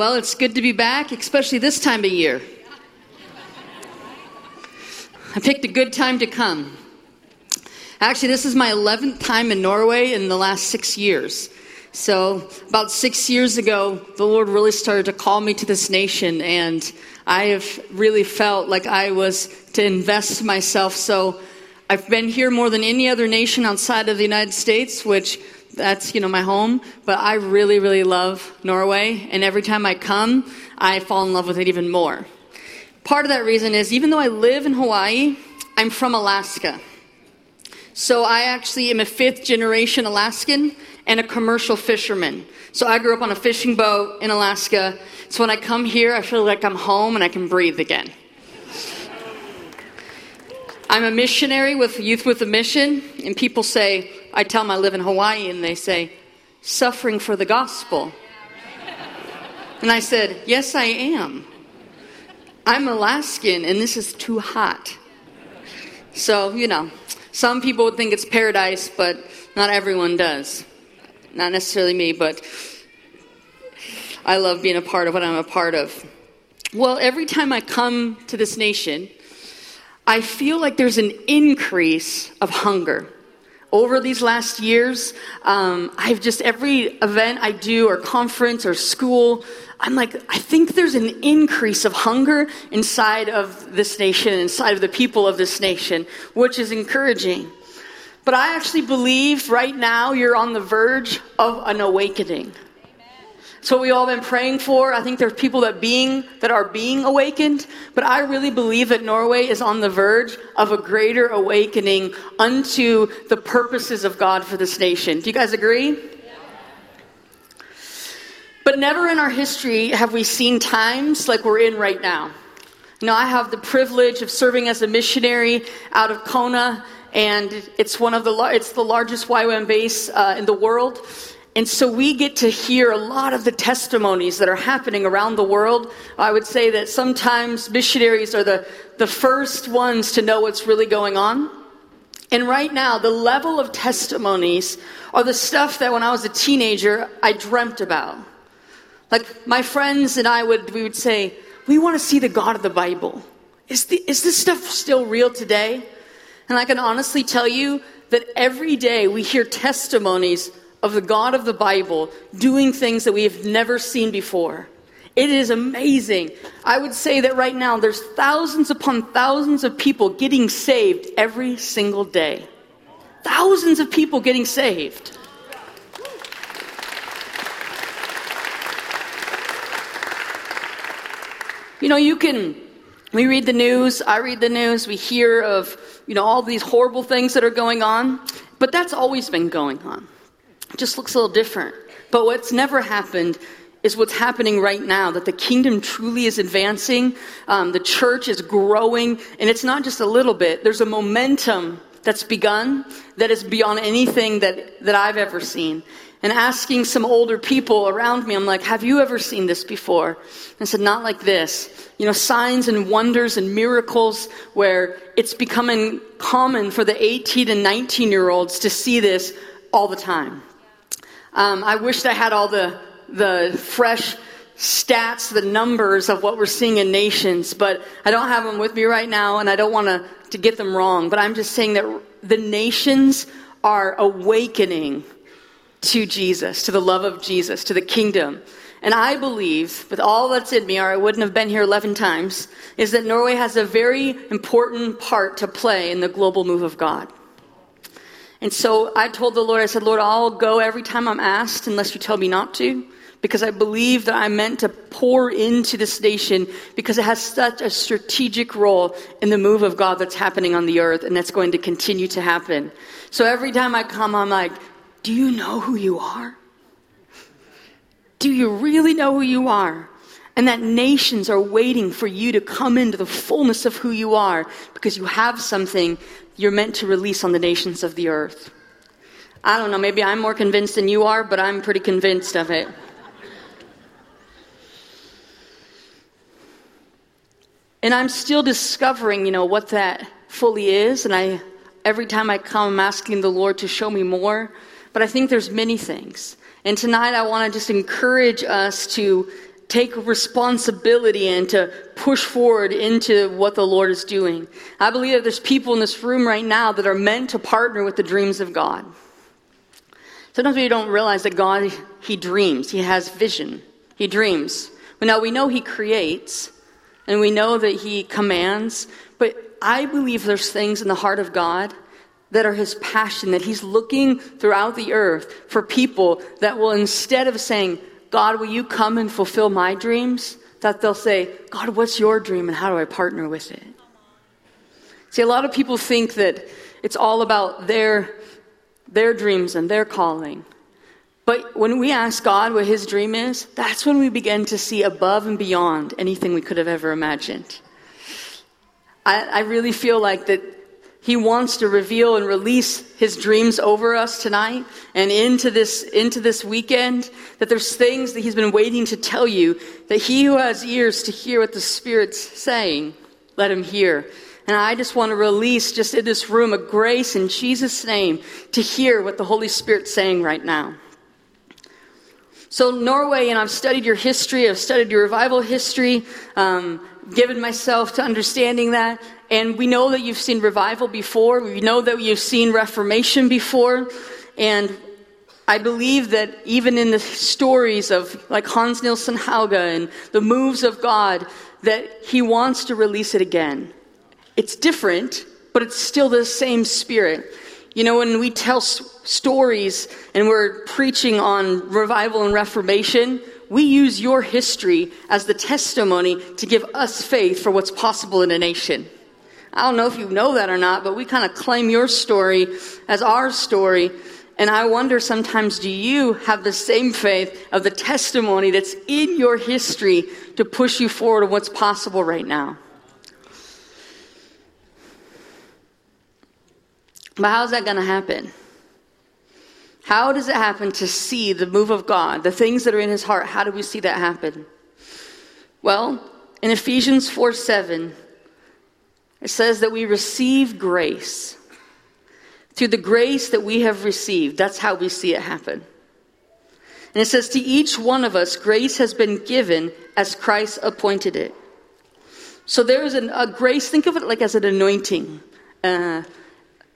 Well, it's good to be back, especially this time of year. I picked a good time to come. Actually, this is my 11th time in Norway in the last six years. So, about six years ago, the Lord really started to call me to this nation, and I have really felt like I was to invest myself. So, I've been here more than any other nation outside of the United States, which that's you know my home but i really really love norway and every time i come i fall in love with it even more. Part of that reason is even though i live in hawaii i'm from alaska. So i actually am a fifth generation alaskan and a commercial fisherman. So i grew up on a fishing boat in alaska. So when i come here i feel like i'm home and i can breathe again. I'm a missionary with youth with a mission and people say I tell them I live in Hawaii, and they say, suffering for the gospel. And I said, Yes, I am. I'm Alaskan, and this is too hot. So, you know, some people would think it's paradise, but not everyone does. Not necessarily me, but I love being a part of what I'm a part of. Well, every time I come to this nation, I feel like there's an increase of hunger over these last years, um, I've just, every event I do, or conference, or school, I'm like, I think there's an increase of hunger inside of this nation, inside of the people of this nation, which is encouraging. But I actually believe right now you're on the verge of an awakening. What we all been praying for. I think there's people that being that are being awakened, but I really believe that Norway is on the verge of a greater awakening unto the purposes of God for this nation. Do you guys agree? But never in our history have we seen times like we're in right now. You know, I have the privilege of serving as a missionary out of Kona, and it's one of the it's the largest YWAM base uh, in the world. And so we get to hear a lot of the testimonies that are happening around the world. I would say that sometimes missionaries are the, the first ones to know what's really going on. And right now, the level of testimonies are the stuff that when I was a teenager, I dreamt about. Like my friends and I would, we would say, we want to see the God of the Bible. Is, the, is this stuff still real today? And I can honestly tell you that every day we hear testimonies of the God of the Bible doing things that we have never seen before. It is amazing. I would say that right now there's thousands upon thousands of people getting saved every single day. Thousands of people getting saved. You know, you can, we read the news, I read the news, we hear of, you know, all these horrible things that are going on, but that's always been going on. Just looks a little different. But what's never happened is what's happening right now that the kingdom truly is advancing, um, the church is growing, and it's not just a little bit. There's a momentum that's begun that is beyond anything that, that I've ever seen. And asking some older people around me, I'm like, have you ever seen this before? And I said, not like this. You know, signs and wonders and miracles where it's becoming common for the 18 and 19 year olds to see this all the time. Um, I wished I had all the, the fresh stats, the numbers of what we're seeing in nations, but I don't have them with me right now, and I don't want to, to get them wrong. But I'm just saying that the nations are awakening to Jesus, to the love of Jesus, to the kingdom. And I believe, with all that's in me, or I wouldn't have been here 11 times, is that Norway has a very important part to play in the global move of God. And so I told the Lord, I said, Lord, I'll go every time I'm asked unless you tell me not to, because I believe that I'm meant to pour into this nation because it has such a strategic role in the move of God that's happening on the earth and that's going to continue to happen. So every time I come, I'm like, do you know who you are? Do you really know who you are? And that nations are waiting for you to come into the fullness of who you are because you have something you're meant to release on the nations of the earth. I don't know, maybe I'm more convinced than you are, but I'm pretty convinced of it. And I'm still discovering, you know, what that fully is. And I, every time I come, I'm asking the Lord to show me more. But I think there's many things. And tonight I want to just encourage us to take responsibility and to push forward into what the Lord is doing. I believe that there's people in this room right now that are meant to partner with the dreams of God. Sometimes we don't realize that God, He dreams, He has vision, He dreams. Now we know He creates, and we know that He commands, but I believe there's things in the heart of God that are His passion, that He's looking throughout the earth for people that will, instead of saying, God, will you come and fulfill my dreams? That they'll say, God, what's your dream and how do I partner with it? See, a lot of people think that it's all about their their dreams and their calling. But when we ask God what his dream is, that's when we begin to see above and beyond anything we could have ever imagined. I, I really feel like that he wants to reveal and release his dreams over us tonight and into this, into this weekend. That there's things that he's been waiting to tell you, that he who has ears to hear what the Spirit's saying, let him hear. And I just want to release, just in this room, a grace in Jesus' name to hear what the Holy Spirit's saying right now. So, Norway, and I've studied your history, I've studied your revival history, um, given myself to understanding that. And we know that you've seen revival before, we know that you've seen reformation before. And I believe that even in the stories of like Hans Nielsen Hauge and the moves of God, that He wants to release it again. It's different, but it's still the same spirit. You know, when we tell s- stories and we're preaching on revival and reformation, we use your history as the testimony to give us faith for what's possible in a nation. I don't know if you know that or not, but we kind of claim your story as our story. And I wonder sometimes, do you have the same faith of the testimony that's in your history to push you forward to what's possible right now? But how's that going to happen? How does it happen to see the move of God, the things that are in his heart? How do we see that happen? Well, in Ephesians 4 7, it says that we receive grace. Through the grace that we have received, that's how we see it happen. And it says, To each one of us, grace has been given as Christ appointed it. So there is an, a grace, think of it like as an anointing. Uh,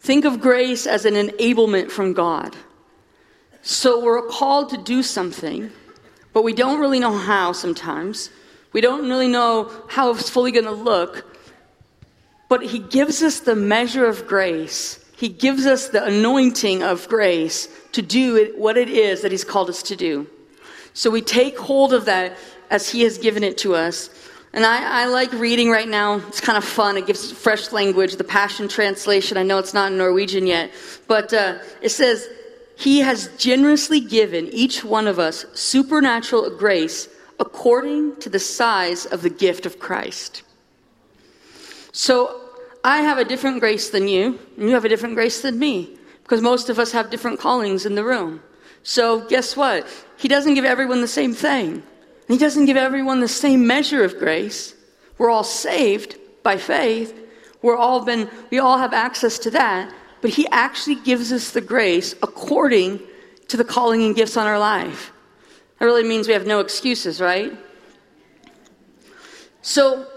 Think of grace as an enablement from God. So we're called to do something, but we don't really know how sometimes. We don't really know how it's fully going to look. But He gives us the measure of grace. He gives us the anointing of grace to do what it is that He's called us to do. So we take hold of that as He has given it to us. And I, I, like reading right now. It's kind of fun. It gives fresh language. The Passion Translation. I know it's not in Norwegian yet, but uh, it says, He has generously given each one of us supernatural grace according to the size of the gift of Christ. So I have a different grace than you, and you have a different grace than me, because most of us have different callings in the room. So guess what? He doesn't give everyone the same thing. He doesn't give everyone the same measure of grace. We're all saved by faith. We're all been, we all have access to that. But He actually gives us the grace according to the calling and gifts on our life. That really means we have no excuses, right? So,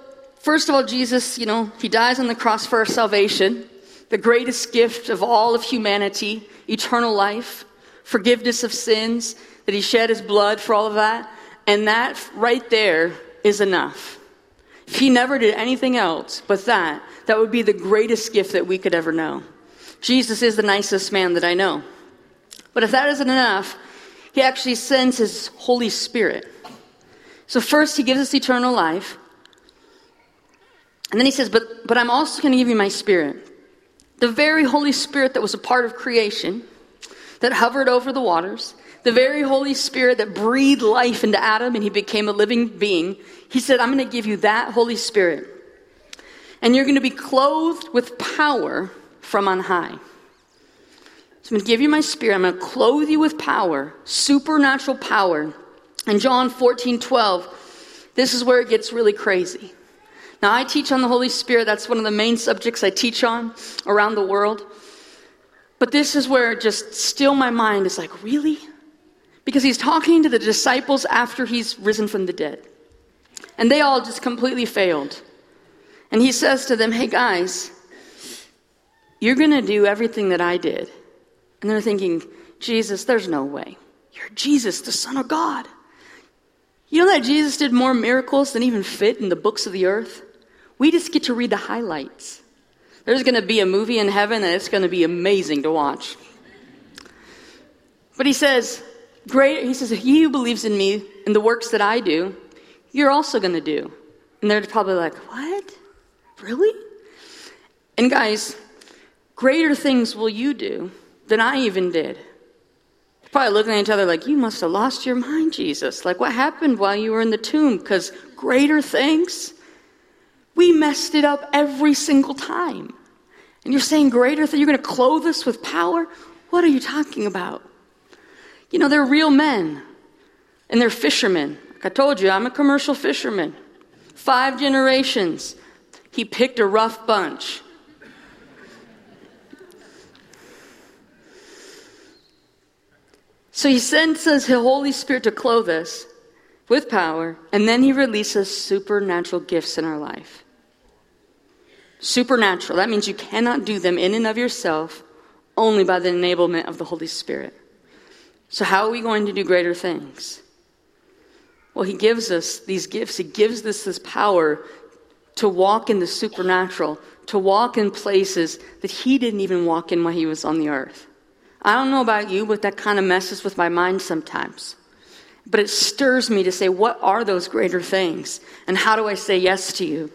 first of all, Jesus, you know, He dies on the cross for our salvation, the greatest gift of all of humanity, eternal life, forgiveness of sins, that He shed His blood for all of that. And that right there is enough. If he never did anything else but that, that would be the greatest gift that we could ever know. Jesus is the nicest man that I know. But if that isn't enough, he actually sends his Holy Spirit. So first he gives us eternal life. And then he says, but, but I'm also going to give you my spirit. The very Holy Spirit that was a part of creation, that hovered over the waters, the very Holy Spirit that breathed life into Adam and he became a living being, he said, I'm going to give you that Holy Spirit. And you're going to be clothed with power from on high. So I'm going to give you my spirit. I'm going to clothe you with power, supernatural power. In John 14, 12, this is where it gets really crazy. Now, I teach on the Holy Spirit. That's one of the main subjects I teach on around the world. But this is where just still my mind is like, really? because he's talking to the disciples after he's risen from the dead. And they all just completely failed. And he says to them, Hey guys, you're going to do everything that I did. And they're thinking, Jesus, there's no way. You're Jesus, the Son of God. You know that Jesus did more miracles than even fit in the books of the earth? We just get to read the highlights. There's going to be a movie in heaven and it's going to be amazing to watch. But he says, great, he says, he who believes in me and the works that I do, you're also going to do. And they're probably like, what? Really? And guys, greater things will you do than I even did. Probably looking at each other like, you must have lost your mind, Jesus. Like, what happened while you were in the tomb? Because greater things? We messed it up every single time. And you're saying greater things? You're going to clothe us with power? What are you talking about? You know, they're real men and they're fishermen. Like I told you, I'm a commercial fisherman. Five generations. He picked a rough bunch. So he sends us his Holy Spirit to clothe us with power, and then he releases supernatural gifts in our life. Supernatural. That means you cannot do them in and of yourself, only by the enablement of the Holy Spirit. So, how are we going to do greater things? Well, he gives us these gifts. He gives us this power to walk in the supernatural, to walk in places that he didn't even walk in while he was on the earth. I don't know about you, but that kind of messes with my mind sometimes. But it stirs me to say, what are those greater things? And how do I say yes to you?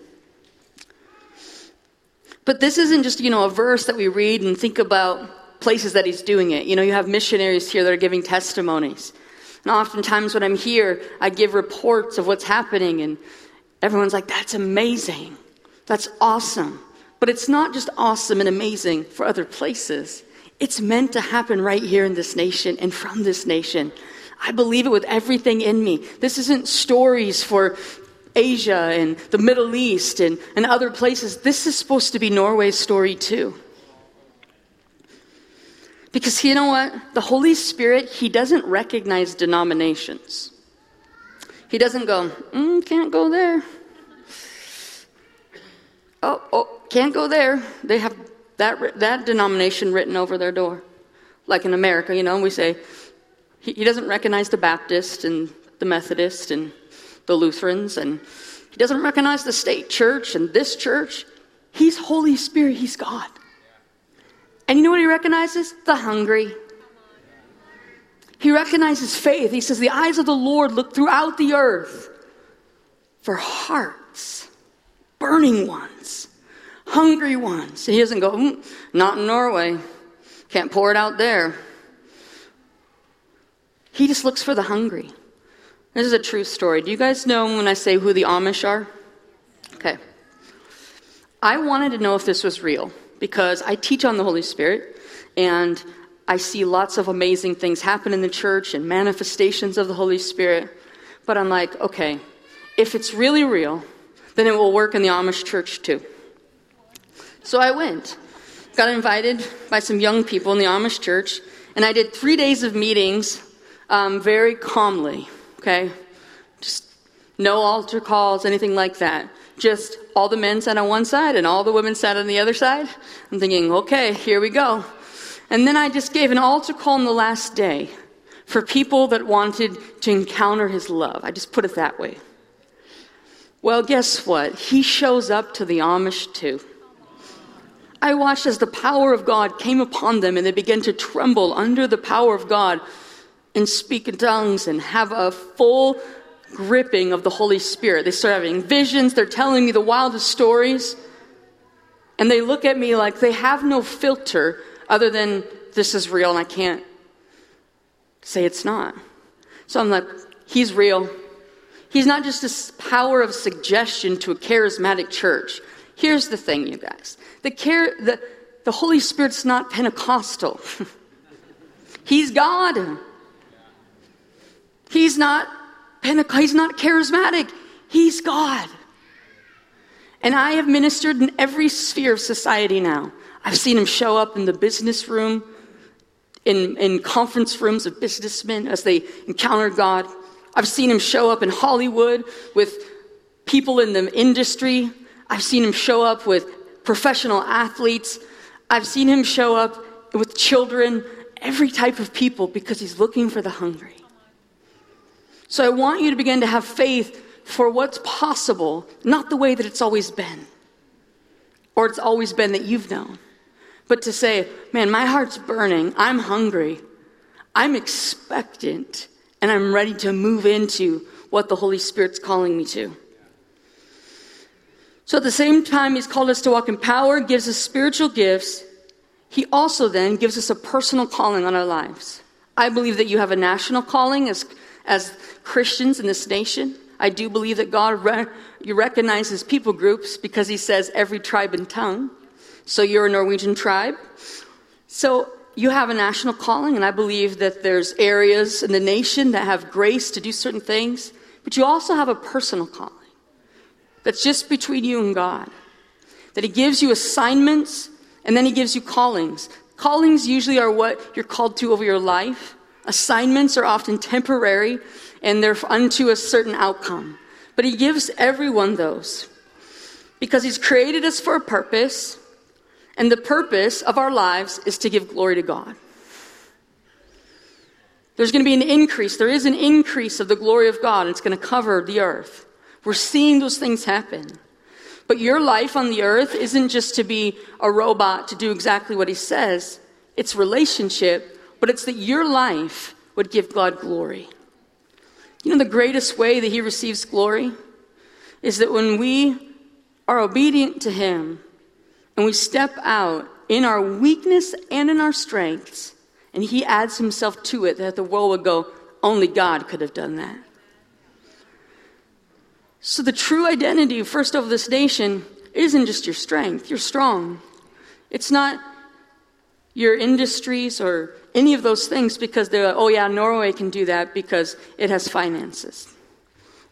But this isn't just, you know, a verse that we read and think about places that he's doing it. You know, you have missionaries here that are giving testimonies. And oftentimes when I'm here, I give reports of what's happening, and everyone's like, that's amazing. That's awesome. But it's not just awesome and amazing for other places. It's meant to happen right here in this nation and from this nation. I believe it with everything in me. This isn't stories for Asia and the Middle East and, and other places. This is supposed to be Norway's story too. Because you know what? The Holy Spirit, He doesn't recognize denominations. He doesn't go, mm, can't go there. Oh, oh, can't go there. They have that, that denomination written over their door. Like in America, you know, we say, he, he doesn't recognize the Baptist and the Methodist and the Lutherans, and he doesn't recognize the state church and this church. He's Holy Spirit, he's God. And you know what he recognizes? The hungry. He recognizes faith. He says, The eyes of the Lord look throughout the earth for hearts, burning ones hungry ones. He doesn't go, mm, not in Norway. Can't pour it out there. He just looks for the hungry. This is a true story. Do you guys know when I say who the Amish are? Okay. I wanted to know if this was real because I teach on the Holy Spirit and I see lots of amazing things happen in the church and manifestations of the Holy Spirit. But I'm like, okay, if it's really real, then it will work in the Amish church too. So I went. Got invited by some young people in the Amish church, and I did three days of meetings um, very calmly, okay? Just no altar calls, anything like that. Just all the men sat on one side and all the women sat on the other side. I'm thinking, okay, here we go. And then I just gave an altar call on the last day for people that wanted to encounter his love. I just put it that way. Well, guess what? He shows up to the Amish too. I watched as the power of God came upon them and they began to tremble under the power of God and speak in tongues and have a full gripping of the Holy Spirit. They start having visions, they're telling me the wildest stories. And they look at me like they have no filter other than this is real and I can't say it's not. So I'm like, he's real. He's not just this power of suggestion to a charismatic church. Here's the thing, you guys. The, care, the, the Holy Spirit's not Pentecostal. he's God. He's not Pentecost, he's not charismatic. He's God. And I have ministered in every sphere of society now. I've seen him show up in the business room, in, in conference rooms of businessmen as they encounter God. I've seen him show up in Hollywood with people in the industry. I've seen him show up with professional athletes. I've seen him show up with children, every type of people, because he's looking for the hungry. So I want you to begin to have faith for what's possible, not the way that it's always been, or it's always been that you've known, but to say, man, my heart's burning, I'm hungry, I'm expectant, and I'm ready to move into what the Holy Spirit's calling me to. So at the same time, He's called us to walk in power, gives us spiritual gifts. He also then gives us a personal calling on our lives. I believe that you have a national calling as, as Christians in this nation. I do believe that God re- you recognizes people groups because He says every tribe and tongue. So you're a Norwegian tribe. So you have a national calling, and I believe that there's areas in the nation that have grace to do certain things, but you also have a personal calling that's just between you and God. That He gives you assignments and then He gives you callings. Callings usually are what you're called to over your life. Assignments are often temporary and they're unto a certain outcome. But He gives everyone those because He's created us for a purpose, and the purpose of our lives is to give glory to God. There's going to be an increase. There is an increase of the glory of God. It's going to cover the earth. We're seeing those things happen. But your life on the earth isn't just to be a robot to do exactly what he says. It's relationship, but it's that your life would give God glory. You know, the greatest way that he receives glory is that when we are obedient to him and we step out in our weakness and in our strengths, and he adds himself to it, that the world would go, only God could have done that. So, the true identity, first of this nation, isn't just your strength. You're strong. It's not your industries or any of those things because they're like, oh, yeah, Norway can do that because it has finances.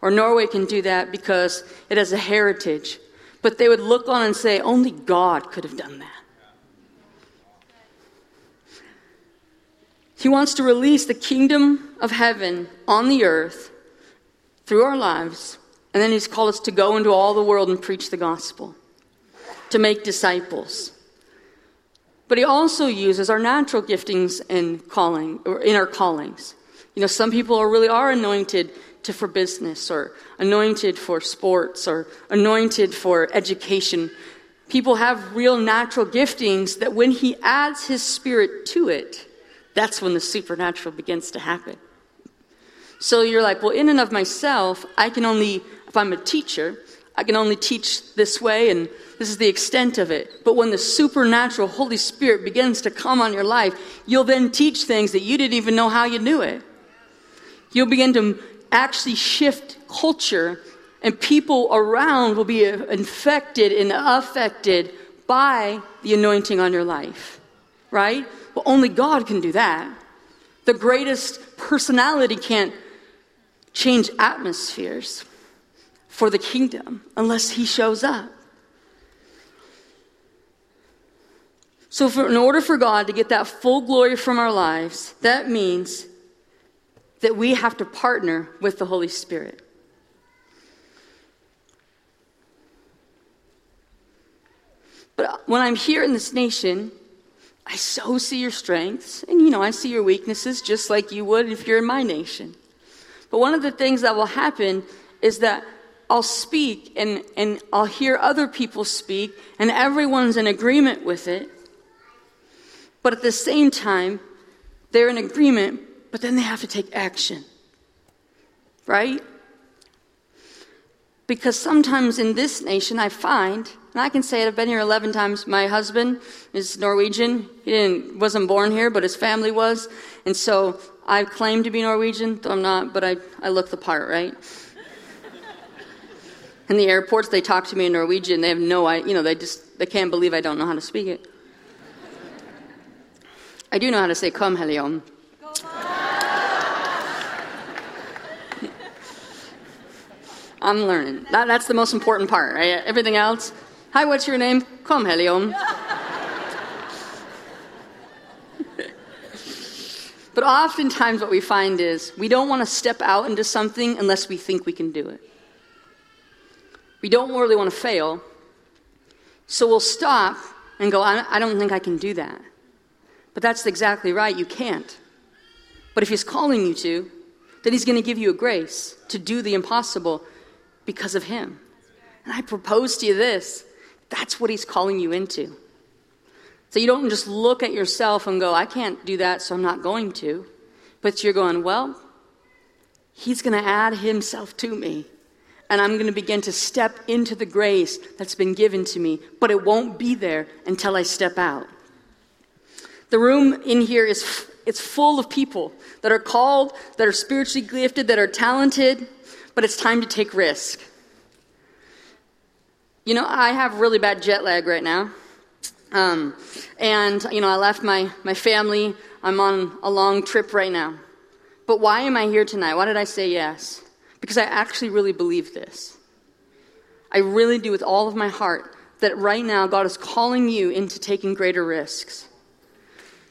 Or Norway can do that because it has a heritage. But they would look on and say, only God could have done that. He wants to release the kingdom of heaven on the earth through our lives and then he's called us to go into all the world and preach the gospel, to make disciples. But he also uses our natural giftings and calling, or in our callings. You know, some people are really are anointed to for business, or anointed for sports, or anointed for education. People have real natural giftings that when he adds his spirit to it, that's when the supernatural begins to happen. So you're like, well, in and of myself, I can only if I'm a teacher, I can only teach this way, and this is the extent of it. But when the supernatural Holy Spirit begins to come on your life, you'll then teach things that you didn't even know how you knew it. You'll begin to actually shift culture, and people around will be infected and affected by the anointing on your life, right? Well, only God can do that. The greatest personality can't change atmospheres for the kingdom unless he shows up. So, for, in order for God to get that full glory from our lives, that means that we have to partner with the Holy Spirit. But when I'm here in this nation, I so see your strengths, and you know, I see your weaknesses just like you would if you're in my nation. But one of the things that will happen is that I'll speak and, and I'll hear other people speak, and everyone's in agreement with it. But at the same time, they're in agreement, but then they have to take action. Right? Because sometimes in this nation, I find, and I can say it, I've been here 11 times. My husband is Norwegian. He didn't, wasn't born here, but his family was. And so I claim to be Norwegian, though I'm not, but I, I look the part, right? In the airports, they talk to me in Norwegian. They have no, idea you know, they just they can't believe I don't know how to speak it. I do know how to say "Kom Helion." I'm learning. That, that's the most important part, right? Everything else. Hi, what's your name? Kom Helion. But oftentimes, what we find is we don't want to step out into something unless we think we can do it. We don't really want to fail. So we'll stop and go, I don't think I can do that. But that's exactly right, you can't. But if He's calling you to, then He's going to give you a grace to do the impossible because of Him. And I propose to you this that's what He's calling you into. So you don't just look at yourself and go, I can't do that, so I'm not going to. But you're going, well, He's going to add Himself to me. And I'm going to begin to step into the grace that's been given to me, but it won't be there until I step out. The room in here is it's full of people that are called, that are spiritually gifted, that are talented, but it's time to take risk. You know, I have really bad jet lag right now. Um, and, you know, I left my, my family. I'm on a long trip right now. But why am I here tonight? Why did I say yes? Because I actually really believe this. I really do with all of my heart that right now God is calling you into taking greater risks,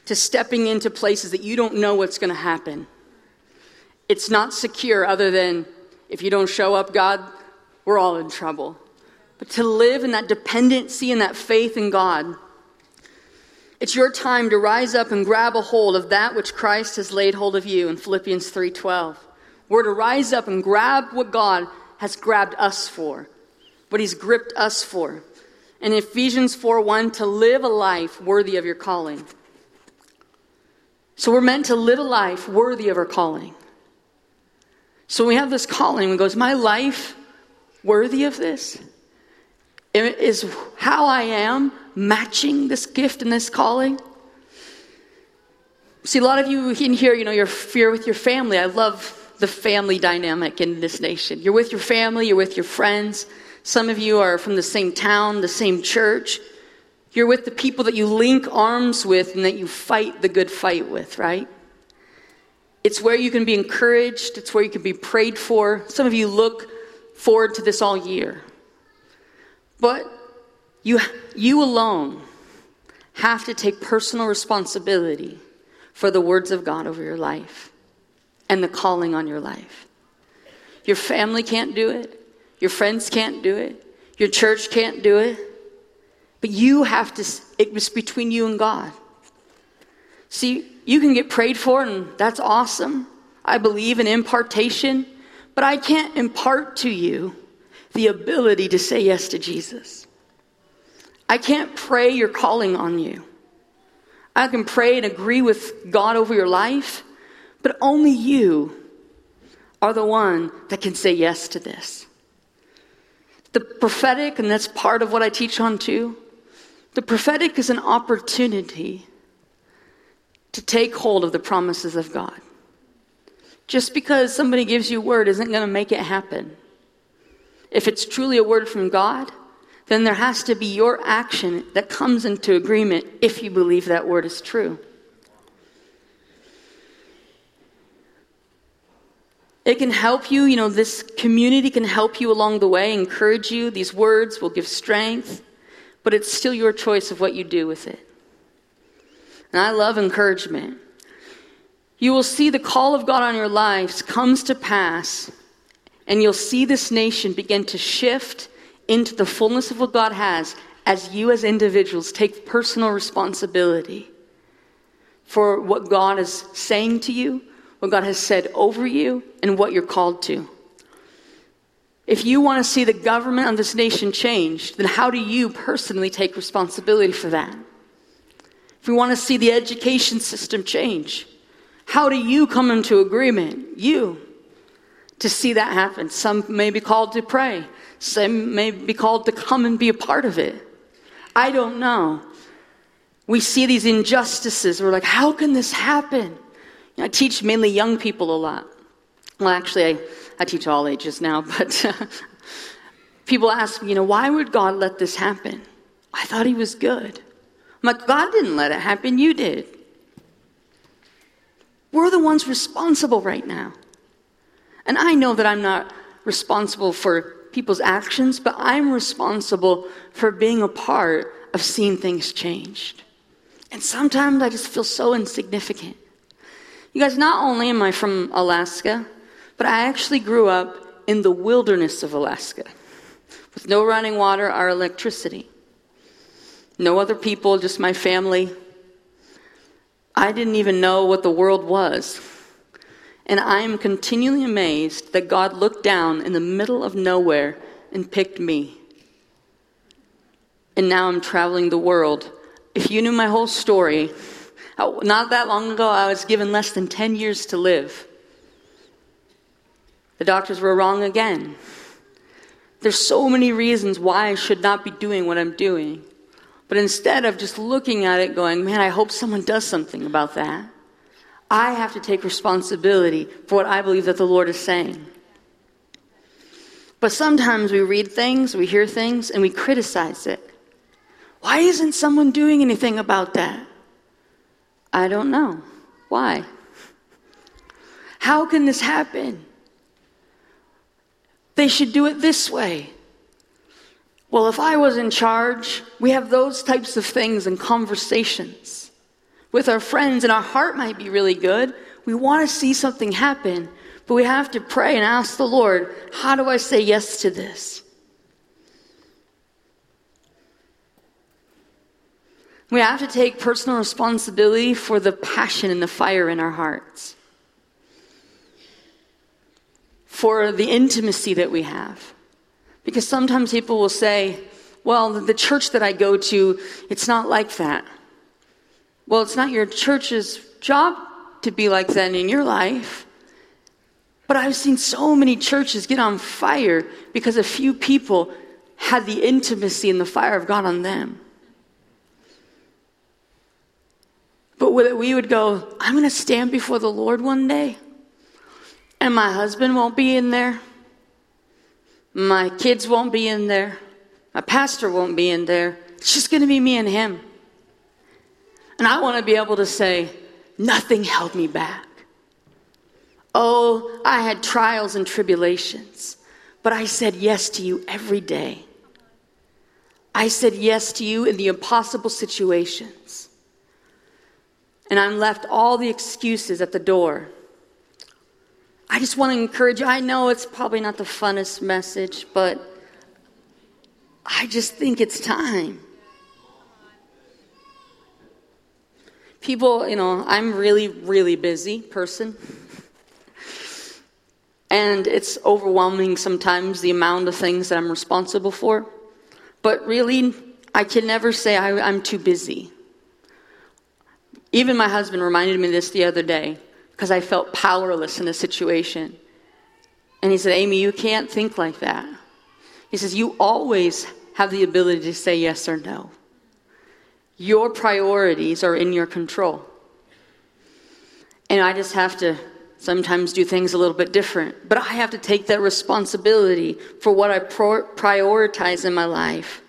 to stepping into places that you don't know what's going to happen. It's not secure, other than if you don't show up, God, we're all in trouble. But to live in that dependency and that faith in God it's your time to rise up and grab a hold of that which Christ has laid hold of you in Philippians 3:12. We're to rise up and grab what God has grabbed us for, what he's gripped us for. And Ephesians 4:1 to live a life worthy of your calling. So we're meant to live a life worthy of our calling. So we have this calling and goes, My life worthy of this? Is how I am matching this gift and this calling? See, a lot of you in here, you know, you're here with your family. I love the family dynamic in this nation. You're with your family, you're with your friends. Some of you are from the same town, the same church. You're with the people that you link arms with and that you fight the good fight with, right? It's where you can be encouraged, it's where you can be prayed for. Some of you look forward to this all year. But you, you alone have to take personal responsibility for the words of God over your life and the calling on your life. Your family can't do it, your friends can't do it, your church can't do it, but you have to, it's between you and God. See, you can get prayed for, and that's awesome. I believe in impartation, but I can't impart to you the ability to say yes to Jesus. I can't pray your calling on you. I can pray and agree with God over your life, but only you are the one that can say yes to this. The prophetic, and that's part of what I teach on too, the prophetic is an opportunity to take hold of the promises of God. Just because somebody gives you a word isn't going to make it happen. If it's truly a word from God, then there has to be your action that comes into agreement if you believe that word is true. It can help you, you know, this community can help you along the way, encourage you. These words will give strength, but it's still your choice of what you do with it. And I love encouragement. You will see the call of God on your lives comes to pass, and you'll see this nation begin to shift into the fullness of what God has as you, as individuals, take personal responsibility for what God is saying to you, what God has said over you, and what you're called to. If you want to see the government of this nation changed, then how do you personally take responsibility for that? If we want to see the education system change, how do you come into agreement? You. To see that happen. Some may be called to pray. Some may be called to come and be a part of it. I don't know. We see these injustices. We're like, how can this happen? I teach mainly young people a lot. Well, actually, I, I teach all ages now, but uh, people ask me, you know, why would God let this happen? I thought He was good. I'm like, God didn't let it happen, you did. We're the ones responsible right now. And I know that I'm not responsible for people's actions, but I'm responsible for being a part of seeing things changed. And sometimes I just feel so insignificant You guys, not only am I from Alaska, but I actually grew up in the wilderness of Alaska with no running water or electricity. No other people, just my family. I didn't even know what the world was. And I am continually amazed that God looked down in the middle of nowhere and picked me. And now I'm traveling the world. If you knew my whole story, Oh, not that long ago, I was given less than 10 years to live. The doctors were wrong again. There's so many reasons why I should not be doing what I'm doing. But instead of just looking at it going, man, I hope someone does something about that, I have to take responsibility for what I believe that the Lord is saying. But sometimes we read things, we hear things, and we criticize it. Why isn't someone doing anything about that? I don't know. Why? How can this happen? They should do it this way. Well, if I was in charge, we have those types of things and conversations with our friends, and our heart might be really good. We want to see something happen, but we have to pray and ask the Lord, how do I say yes to this? We have to take personal responsibility for the passion and the fire in our hearts, for the intimacy that we have. Because sometimes people will say, well, the church that I go to, it's not like that. Well, it's not your church's job to be like that in your life. But I've seen so many churches get on fire because a few people had the intimacy and the fire of God on them. But we would go, I'm going to stand before the Lord one day, and my husband won't be in there. My kids won't be in there. My pastor won't be in there. It's just going to be me and him. And I want to be able to say, nothing held me back. Oh, I had trials and tribulations, but I said yes to you every day. I said yes to you in the impossible situations. And I'm left all the excuses at the door I just want to encourage you. I know it's probably not the funnest message, but I just think it's time. People, you know, I'm really, really busy person. And it's overwhelming sometimes the amount of things that I'm responsible for. But really, I can never say I, I'm too busy. Even my husband reminded me this the other day because I felt powerless in a situation. And he said, Amy, you can't think like that. He says, You always have the ability to say yes or no. Your priorities are in your control. And I just have to sometimes do things a little bit different. But I have to take that responsibility for what I pro- prioritize in my life.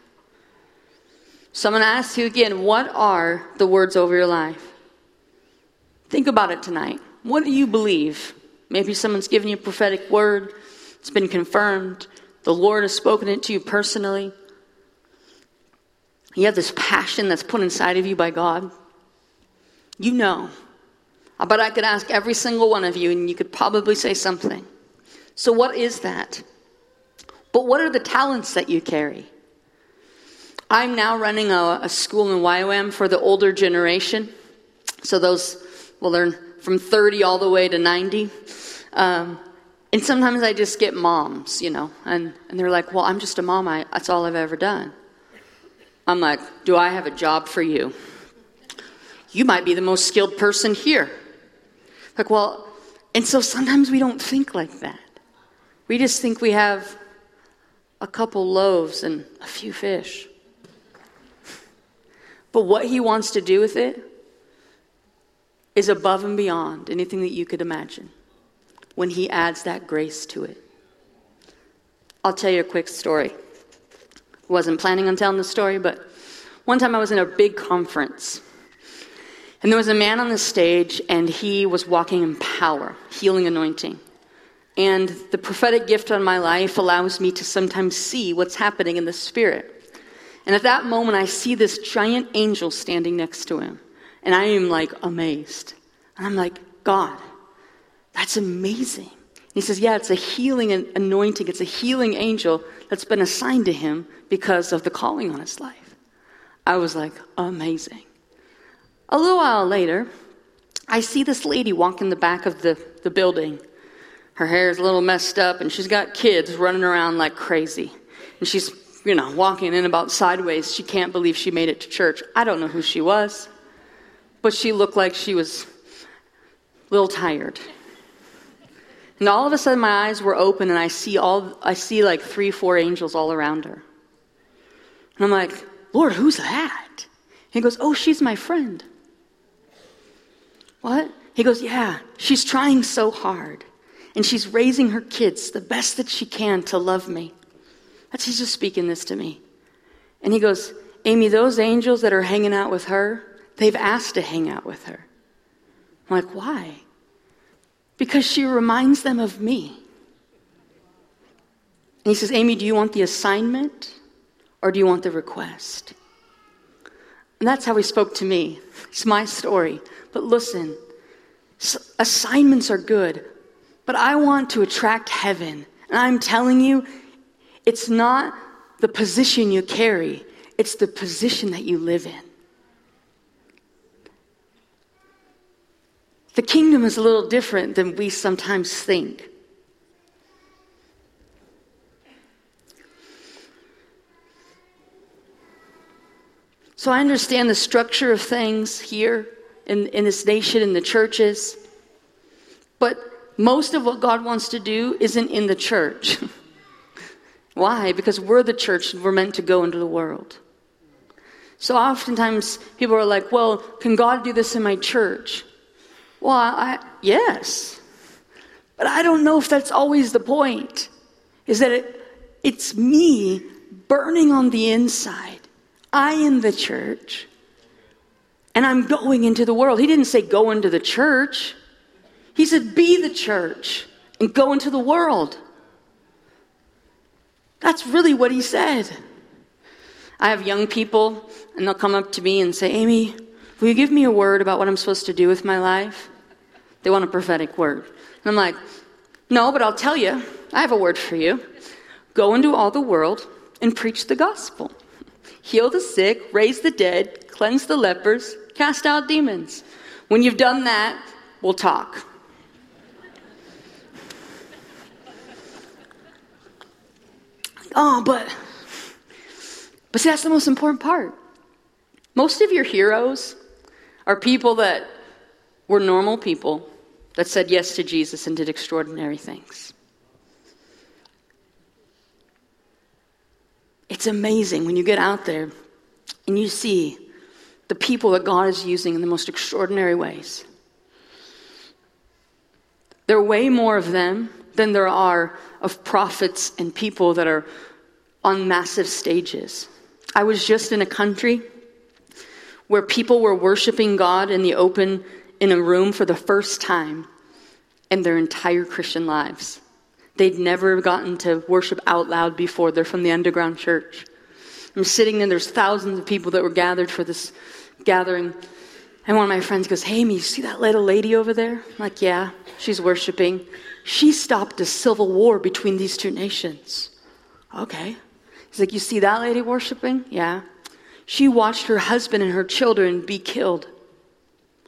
So I'm going to ask you again what are the words over your life? Think about it tonight. What do you believe? Maybe someone's given you a prophetic word, it's been confirmed, the Lord has spoken it to you personally. You have this passion that's put inside of you by God. You know. I bet I could ask every single one of you, and you could probably say something. So, what is that? But what are the talents that you carry? I'm now running a, a school in YWAM for the older generation. So, those, well, they're from 30 all the way to 90. Um, and sometimes I just get moms, you know, and, and they're like, well, I'm just a mom. I, that's all I've ever done. I'm like, do I have a job for you? You might be the most skilled person here. Like, well, and so sometimes we don't think like that. We just think we have a couple loaves and a few fish. But what he wants to do with it is above and beyond anything that you could imagine when He adds that grace to it. I'll tell you a quick story. Wasn't planning on telling the story, but one time I was in a big conference. And there was a man on the stage, and he was walking in power, healing anointing. And the prophetic gift on my life allows me to sometimes see what's happening in the spirit. And at that moment, I see this giant angel standing next to him. And I am like amazed. And I'm like, God. That's amazing. He says, Yeah, it's a healing anointing, it's a healing angel that's been assigned to him because of the calling on his life. I was like, Amazing. A little while later, I see this lady walk in the back of the, the building. Her hair is a little messed up, and she's got kids running around like crazy. And she's, you know, walking in about sideways. She can't believe she made it to church. I don't know who she was, but she looked like she was a little tired. And all of a sudden, my eyes were open, and I see all I see like three, four angels all around her. And I'm like, Lord, who's that? He goes, Oh, she's my friend. What? He goes, Yeah, she's trying so hard. And she's raising her kids the best that she can to love me. That's he's just speaking this to me. And he goes, Amy, those angels that are hanging out with her, they've asked to hang out with her. I'm like, why? because she reminds them of me. And he says, Amy, do you want the assignment or do you want the request? And that's how he spoke to me. It's my story. But listen, assignments are good, but I want to attract heaven. And I'm telling you, it's not the position you carry, it's the position that you live in. The kingdom is a little different than we sometimes think. So I understand the structure of things here in, in this nation, in the churches. But most of what God wants to do isn't in the church. Why? Because we're the church and we're meant to go into the world. So oftentimes people are like, well, can God do this in my church? Well, I, yes. But I don't know if that's always the point. Is that it, it's me burning on the inside. I am the church. And I'm going into the world. He didn't say go into the church. He said be the church and go into the world. That's really what he said. I have young people, and they'll come up to me and say, Amy, will you give me a word about what I'm supposed to do with my life? They want a prophetic word. And I'm like, no, but I'll tell you, I have a word for you. Go into all the world and preach the gospel. Heal the sick, raise the dead, cleanse the lepers, cast out demons. When you've done that, we'll talk. Oh, but but see that's the most important part. Most of your heroes are people that were normal people that said yes to Jesus and did extraordinary things. It's amazing when you get out there and you see the people that God is using in the most extraordinary ways. There are way more of them than there are of prophets and people that are on massive stages. I was just in a country where people were worshiping God in the open in a room for the first time in their entire Christian lives. They'd never gotten to worship out loud before. They're from the underground church. I'm sitting there, there's thousands of people that were gathered for this gathering. And one of my friends goes, Hey, me, you see that little lady over there? I'm like, yeah, she's worshiping. She stopped a civil war between these two nations. Okay. He's like, You see that lady worshiping? Yeah. She watched her husband and her children be killed.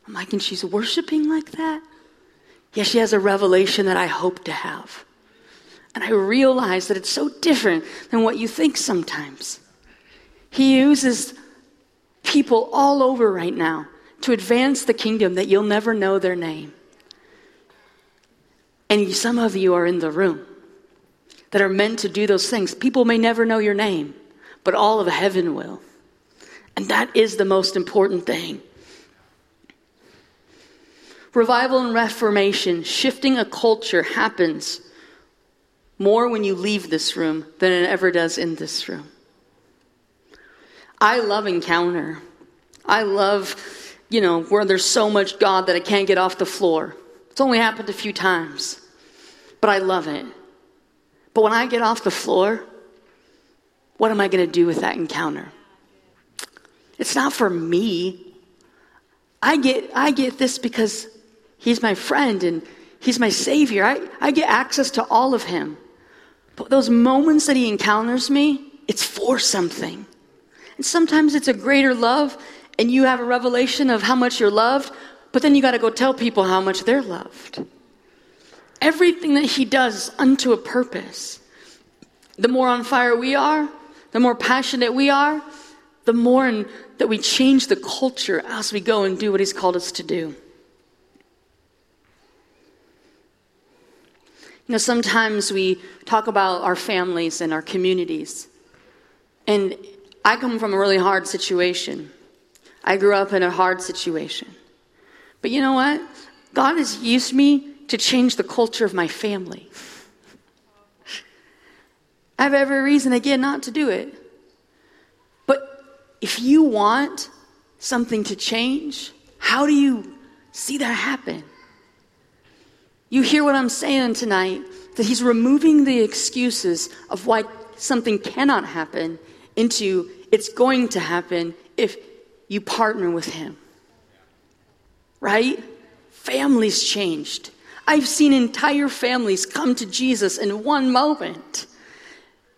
I'm like, and she's worshiping like that? Yeah, she has a revelation that I hope to have. And I realize that it's so different than what you think sometimes. He uses people all over right now to advance the kingdom that you'll never know their name. And some of you are in the room that are meant to do those things. People may never know your name, but all of heaven will. And that is the most important thing. Revival and reformation, shifting a culture happens more when you leave this room than it ever does in this room. I love encounter. I love, you know, where there's so much God that I can't get off the floor. It's only happened a few times, but I love it. But when I get off the floor, what am I going to do with that encounter? It's not for me. I get, I get this because He's my friend and He's my Savior. I, I get access to all of Him. But those moments that He encounters me, it's for something. And sometimes it's a greater love, and you have a revelation of how much you're loved, but then you got to go tell people how much they're loved. Everything that He does unto a purpose. The more on fire we are, the more passionate we are, the more in, that we change the culture as we go and do what He's called us to do. You know, sometimes we talk about our families and our communities. And I come from a really hard situation. I grew up in a hard situation. But you know what? God has used me to change the culture of my family. I have every reason, again, not to do it. But if you want something to change, how do you see that happen? You hear what I'm saying tonight that He's removing the excuses of why something cannot happen into it's going to happen if you partner with Him. Right? Families changed. I've seen entire families come to Jesus in one moment.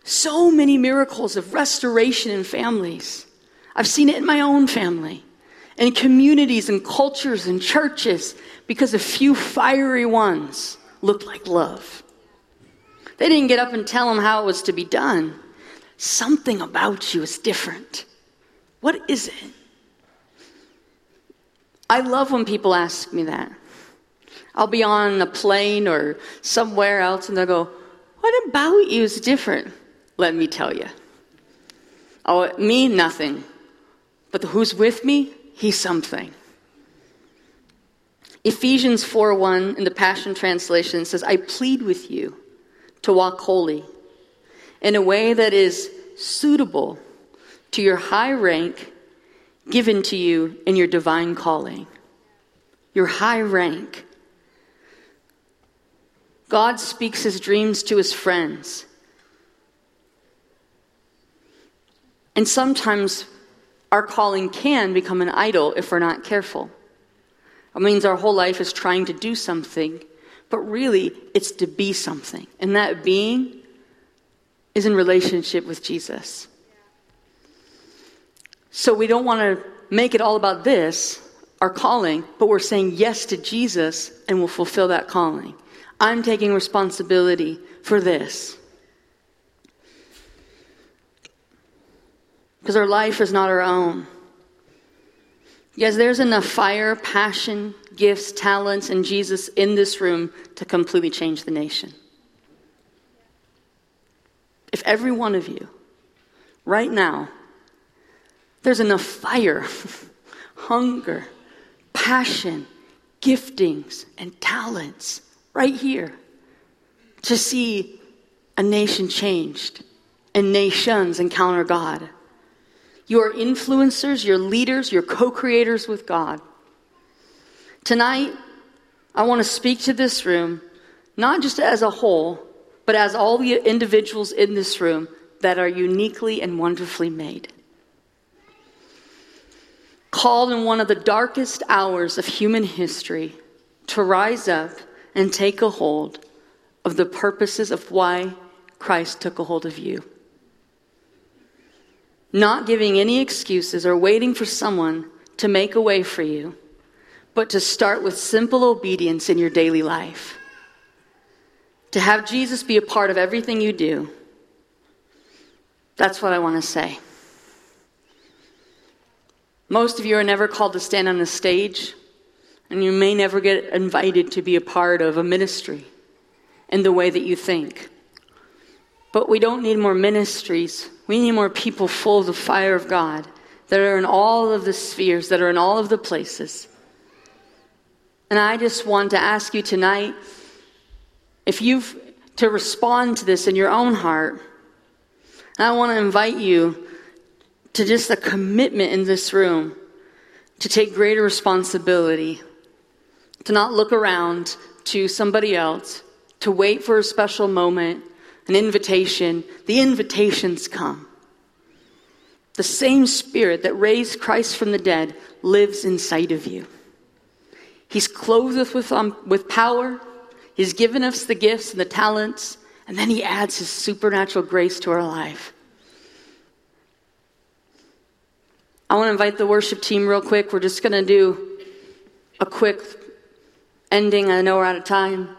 So many miracles of restoration in families. I've seen it in my own family, in communities and cultures and churches, because a few fiery ones looked like love. They didn't get up and tell them how it was to be done. Something about you is different. What is it? I love when people ask me that. I'll be on a plane or somewhere else and they'll go, What about you is different? Let me tell you. Oh, me, nothing. But who's with me, he's something. Ephesians 4:1 in the Passion Translation says, I plead with you to walk holy in a way that is suitable to your high rank given to you in your divine calling. Your high rank. God speaks his dreams to his friends. And sometimes our calling can become an idol if we're not careful. It means our whole life is trying to do something, but really it's to be something. And that being is in relationship with Jesus. So we don't want to make it all about this, our calling, but we're saying yes to Jesus and we'll fulfill that calling. I'm taking responsibility for this. Because our life is not our own. Yes, there's enough fire, passion, gifts, talents, and Jesus in this room to completely change the nation. If every one of you, right now, there's enough fire, hunger, passion, giftings, and talents right here to see a nation changed and nations encounter God. You're influencers, you're leaders, you're co creators with God. Tonight, I want to speak to this room, not just as a whole, but as all the individuals in this room that are uniquely and wonderfully made. Called in one of the darkest hours of human history to rise up and take a hold of the purposes of why Christ took a hold of you not giving any excuses or waiting for someone to make a way for you, but to start with simple obedience in your daily life. To have Jesus be a part of everything you do. That's what I want to say. Most of you are never called to stand on the stage, and you may never get invited to be a part of a ministry in the way that you think. But we don't need more ministries. We need more people full of the fire of God that are in all of the spheres, that are in all of the places. And I just want to ask you tonight if you've to respond to this in your own heart. And I want to invite you to just a commitment in this room to take greater responsibility, to not look around to somebody else, to wait for a special moment an invitation, the invitations come. The same spirit that raised Christ from the dead lives inside of you. He's clothed us with, um, with power. He's given us the gifts and the talents. And then He adds His supernatural grace to our life. I want to invite the worship team real quick. We're just going to do a quick ending. I know we're out of time.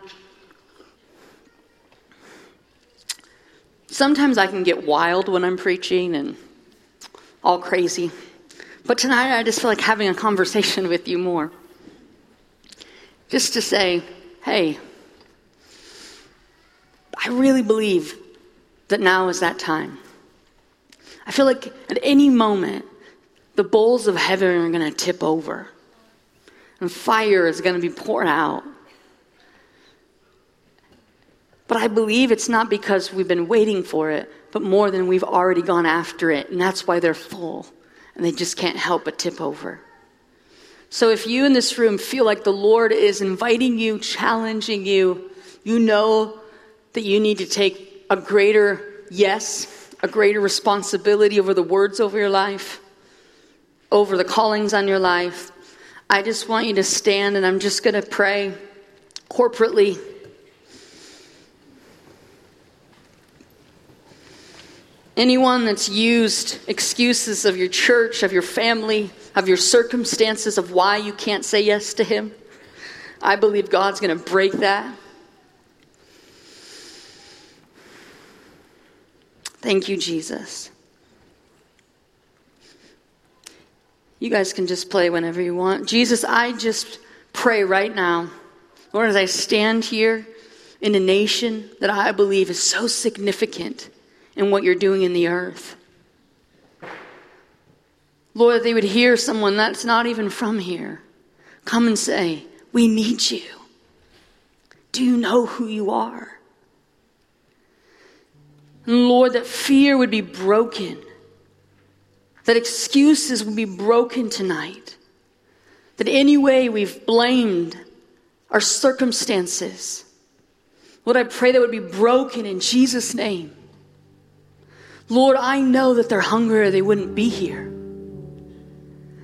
Sometimes I can get wild when I'm preaching and all crazy. But tonight I just feel like having a conversation with you more. Just to say, hey, I really believe that now is that time. I feel like at any moment, the bowls of heaven are going to tip over and fire is going to be poured out. But I believe it's not because we've been waiting for it, but more than we've already gone after it. And that's why they're full and they just can't help but tip over. So if you in this room feel like the Lord is inviting you, challenging you, you know that you need to take a greater yes, a greater responsibility over the words over your life, over the callings on your life. I just want you to stand and I'm just going to pray corporately. Anyone that's used excuses of your church, of your family, of your circumstances, of why you can't say yes to Him, I believe God's going to break that. Thank you, Jesus. You guys can just play whenever you want. Jesus, I just pray right now, Lord, as I stand here in a nation that I believe is so significant in what you're doing in the earth. Lord, they would hear someone that's not even from here come and say, We need you. Do you know who you are? And Lord, that fear would be broken, that excuses would be broken tonight, that any way we've blamed our circumstances, Lord, I pray that would be broken in Jesus' name. Lord, I know that they're hungry or they wouldn't be here.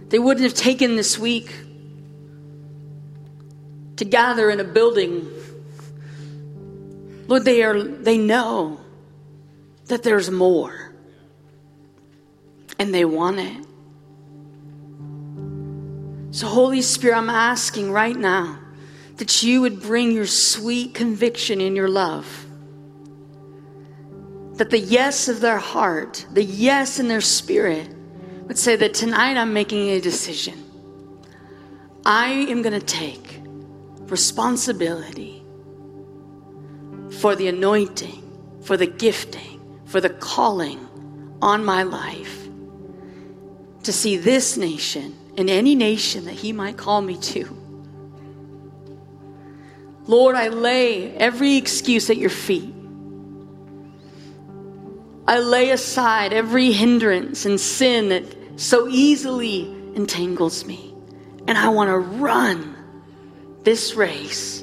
They wouldn't have taken this week to gather in a building. Lord, they are they know that there's more. And they want it. So Holy Spirit, I'm asking right now that you would bring your sweet conviction in your love that the yes of their heart, the yes in their spirit, would say that tonight I'm making a decision. I am going to take responsibility for the anointing, for the gifting, for the calling on my life to see this nation and any nation that He might call me to. Lord, I lay every excuse at your feet. I lay aside every hindrance and sin that so easily entangles me. And I want to run this race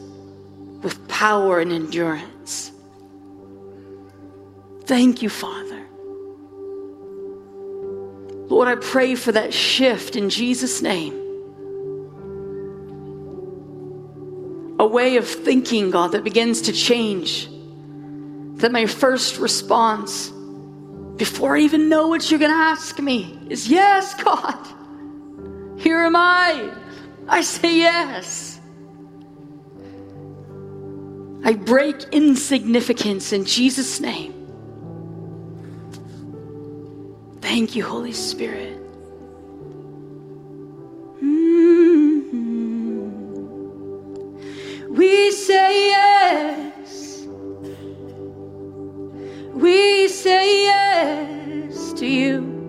with power and endurance. Thank you, Father. Lord, I pray for that shift in Jesus' name. A way of thinking, God, that begins to change. That my first response before I even know what you're going to ask me, is yes, God. Here am I. I say yes. I break insignificance in Jesus' name. Thank you, Holy Spirit. Mm-hmm. We say yes. We say yes to you.